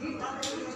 দিলাম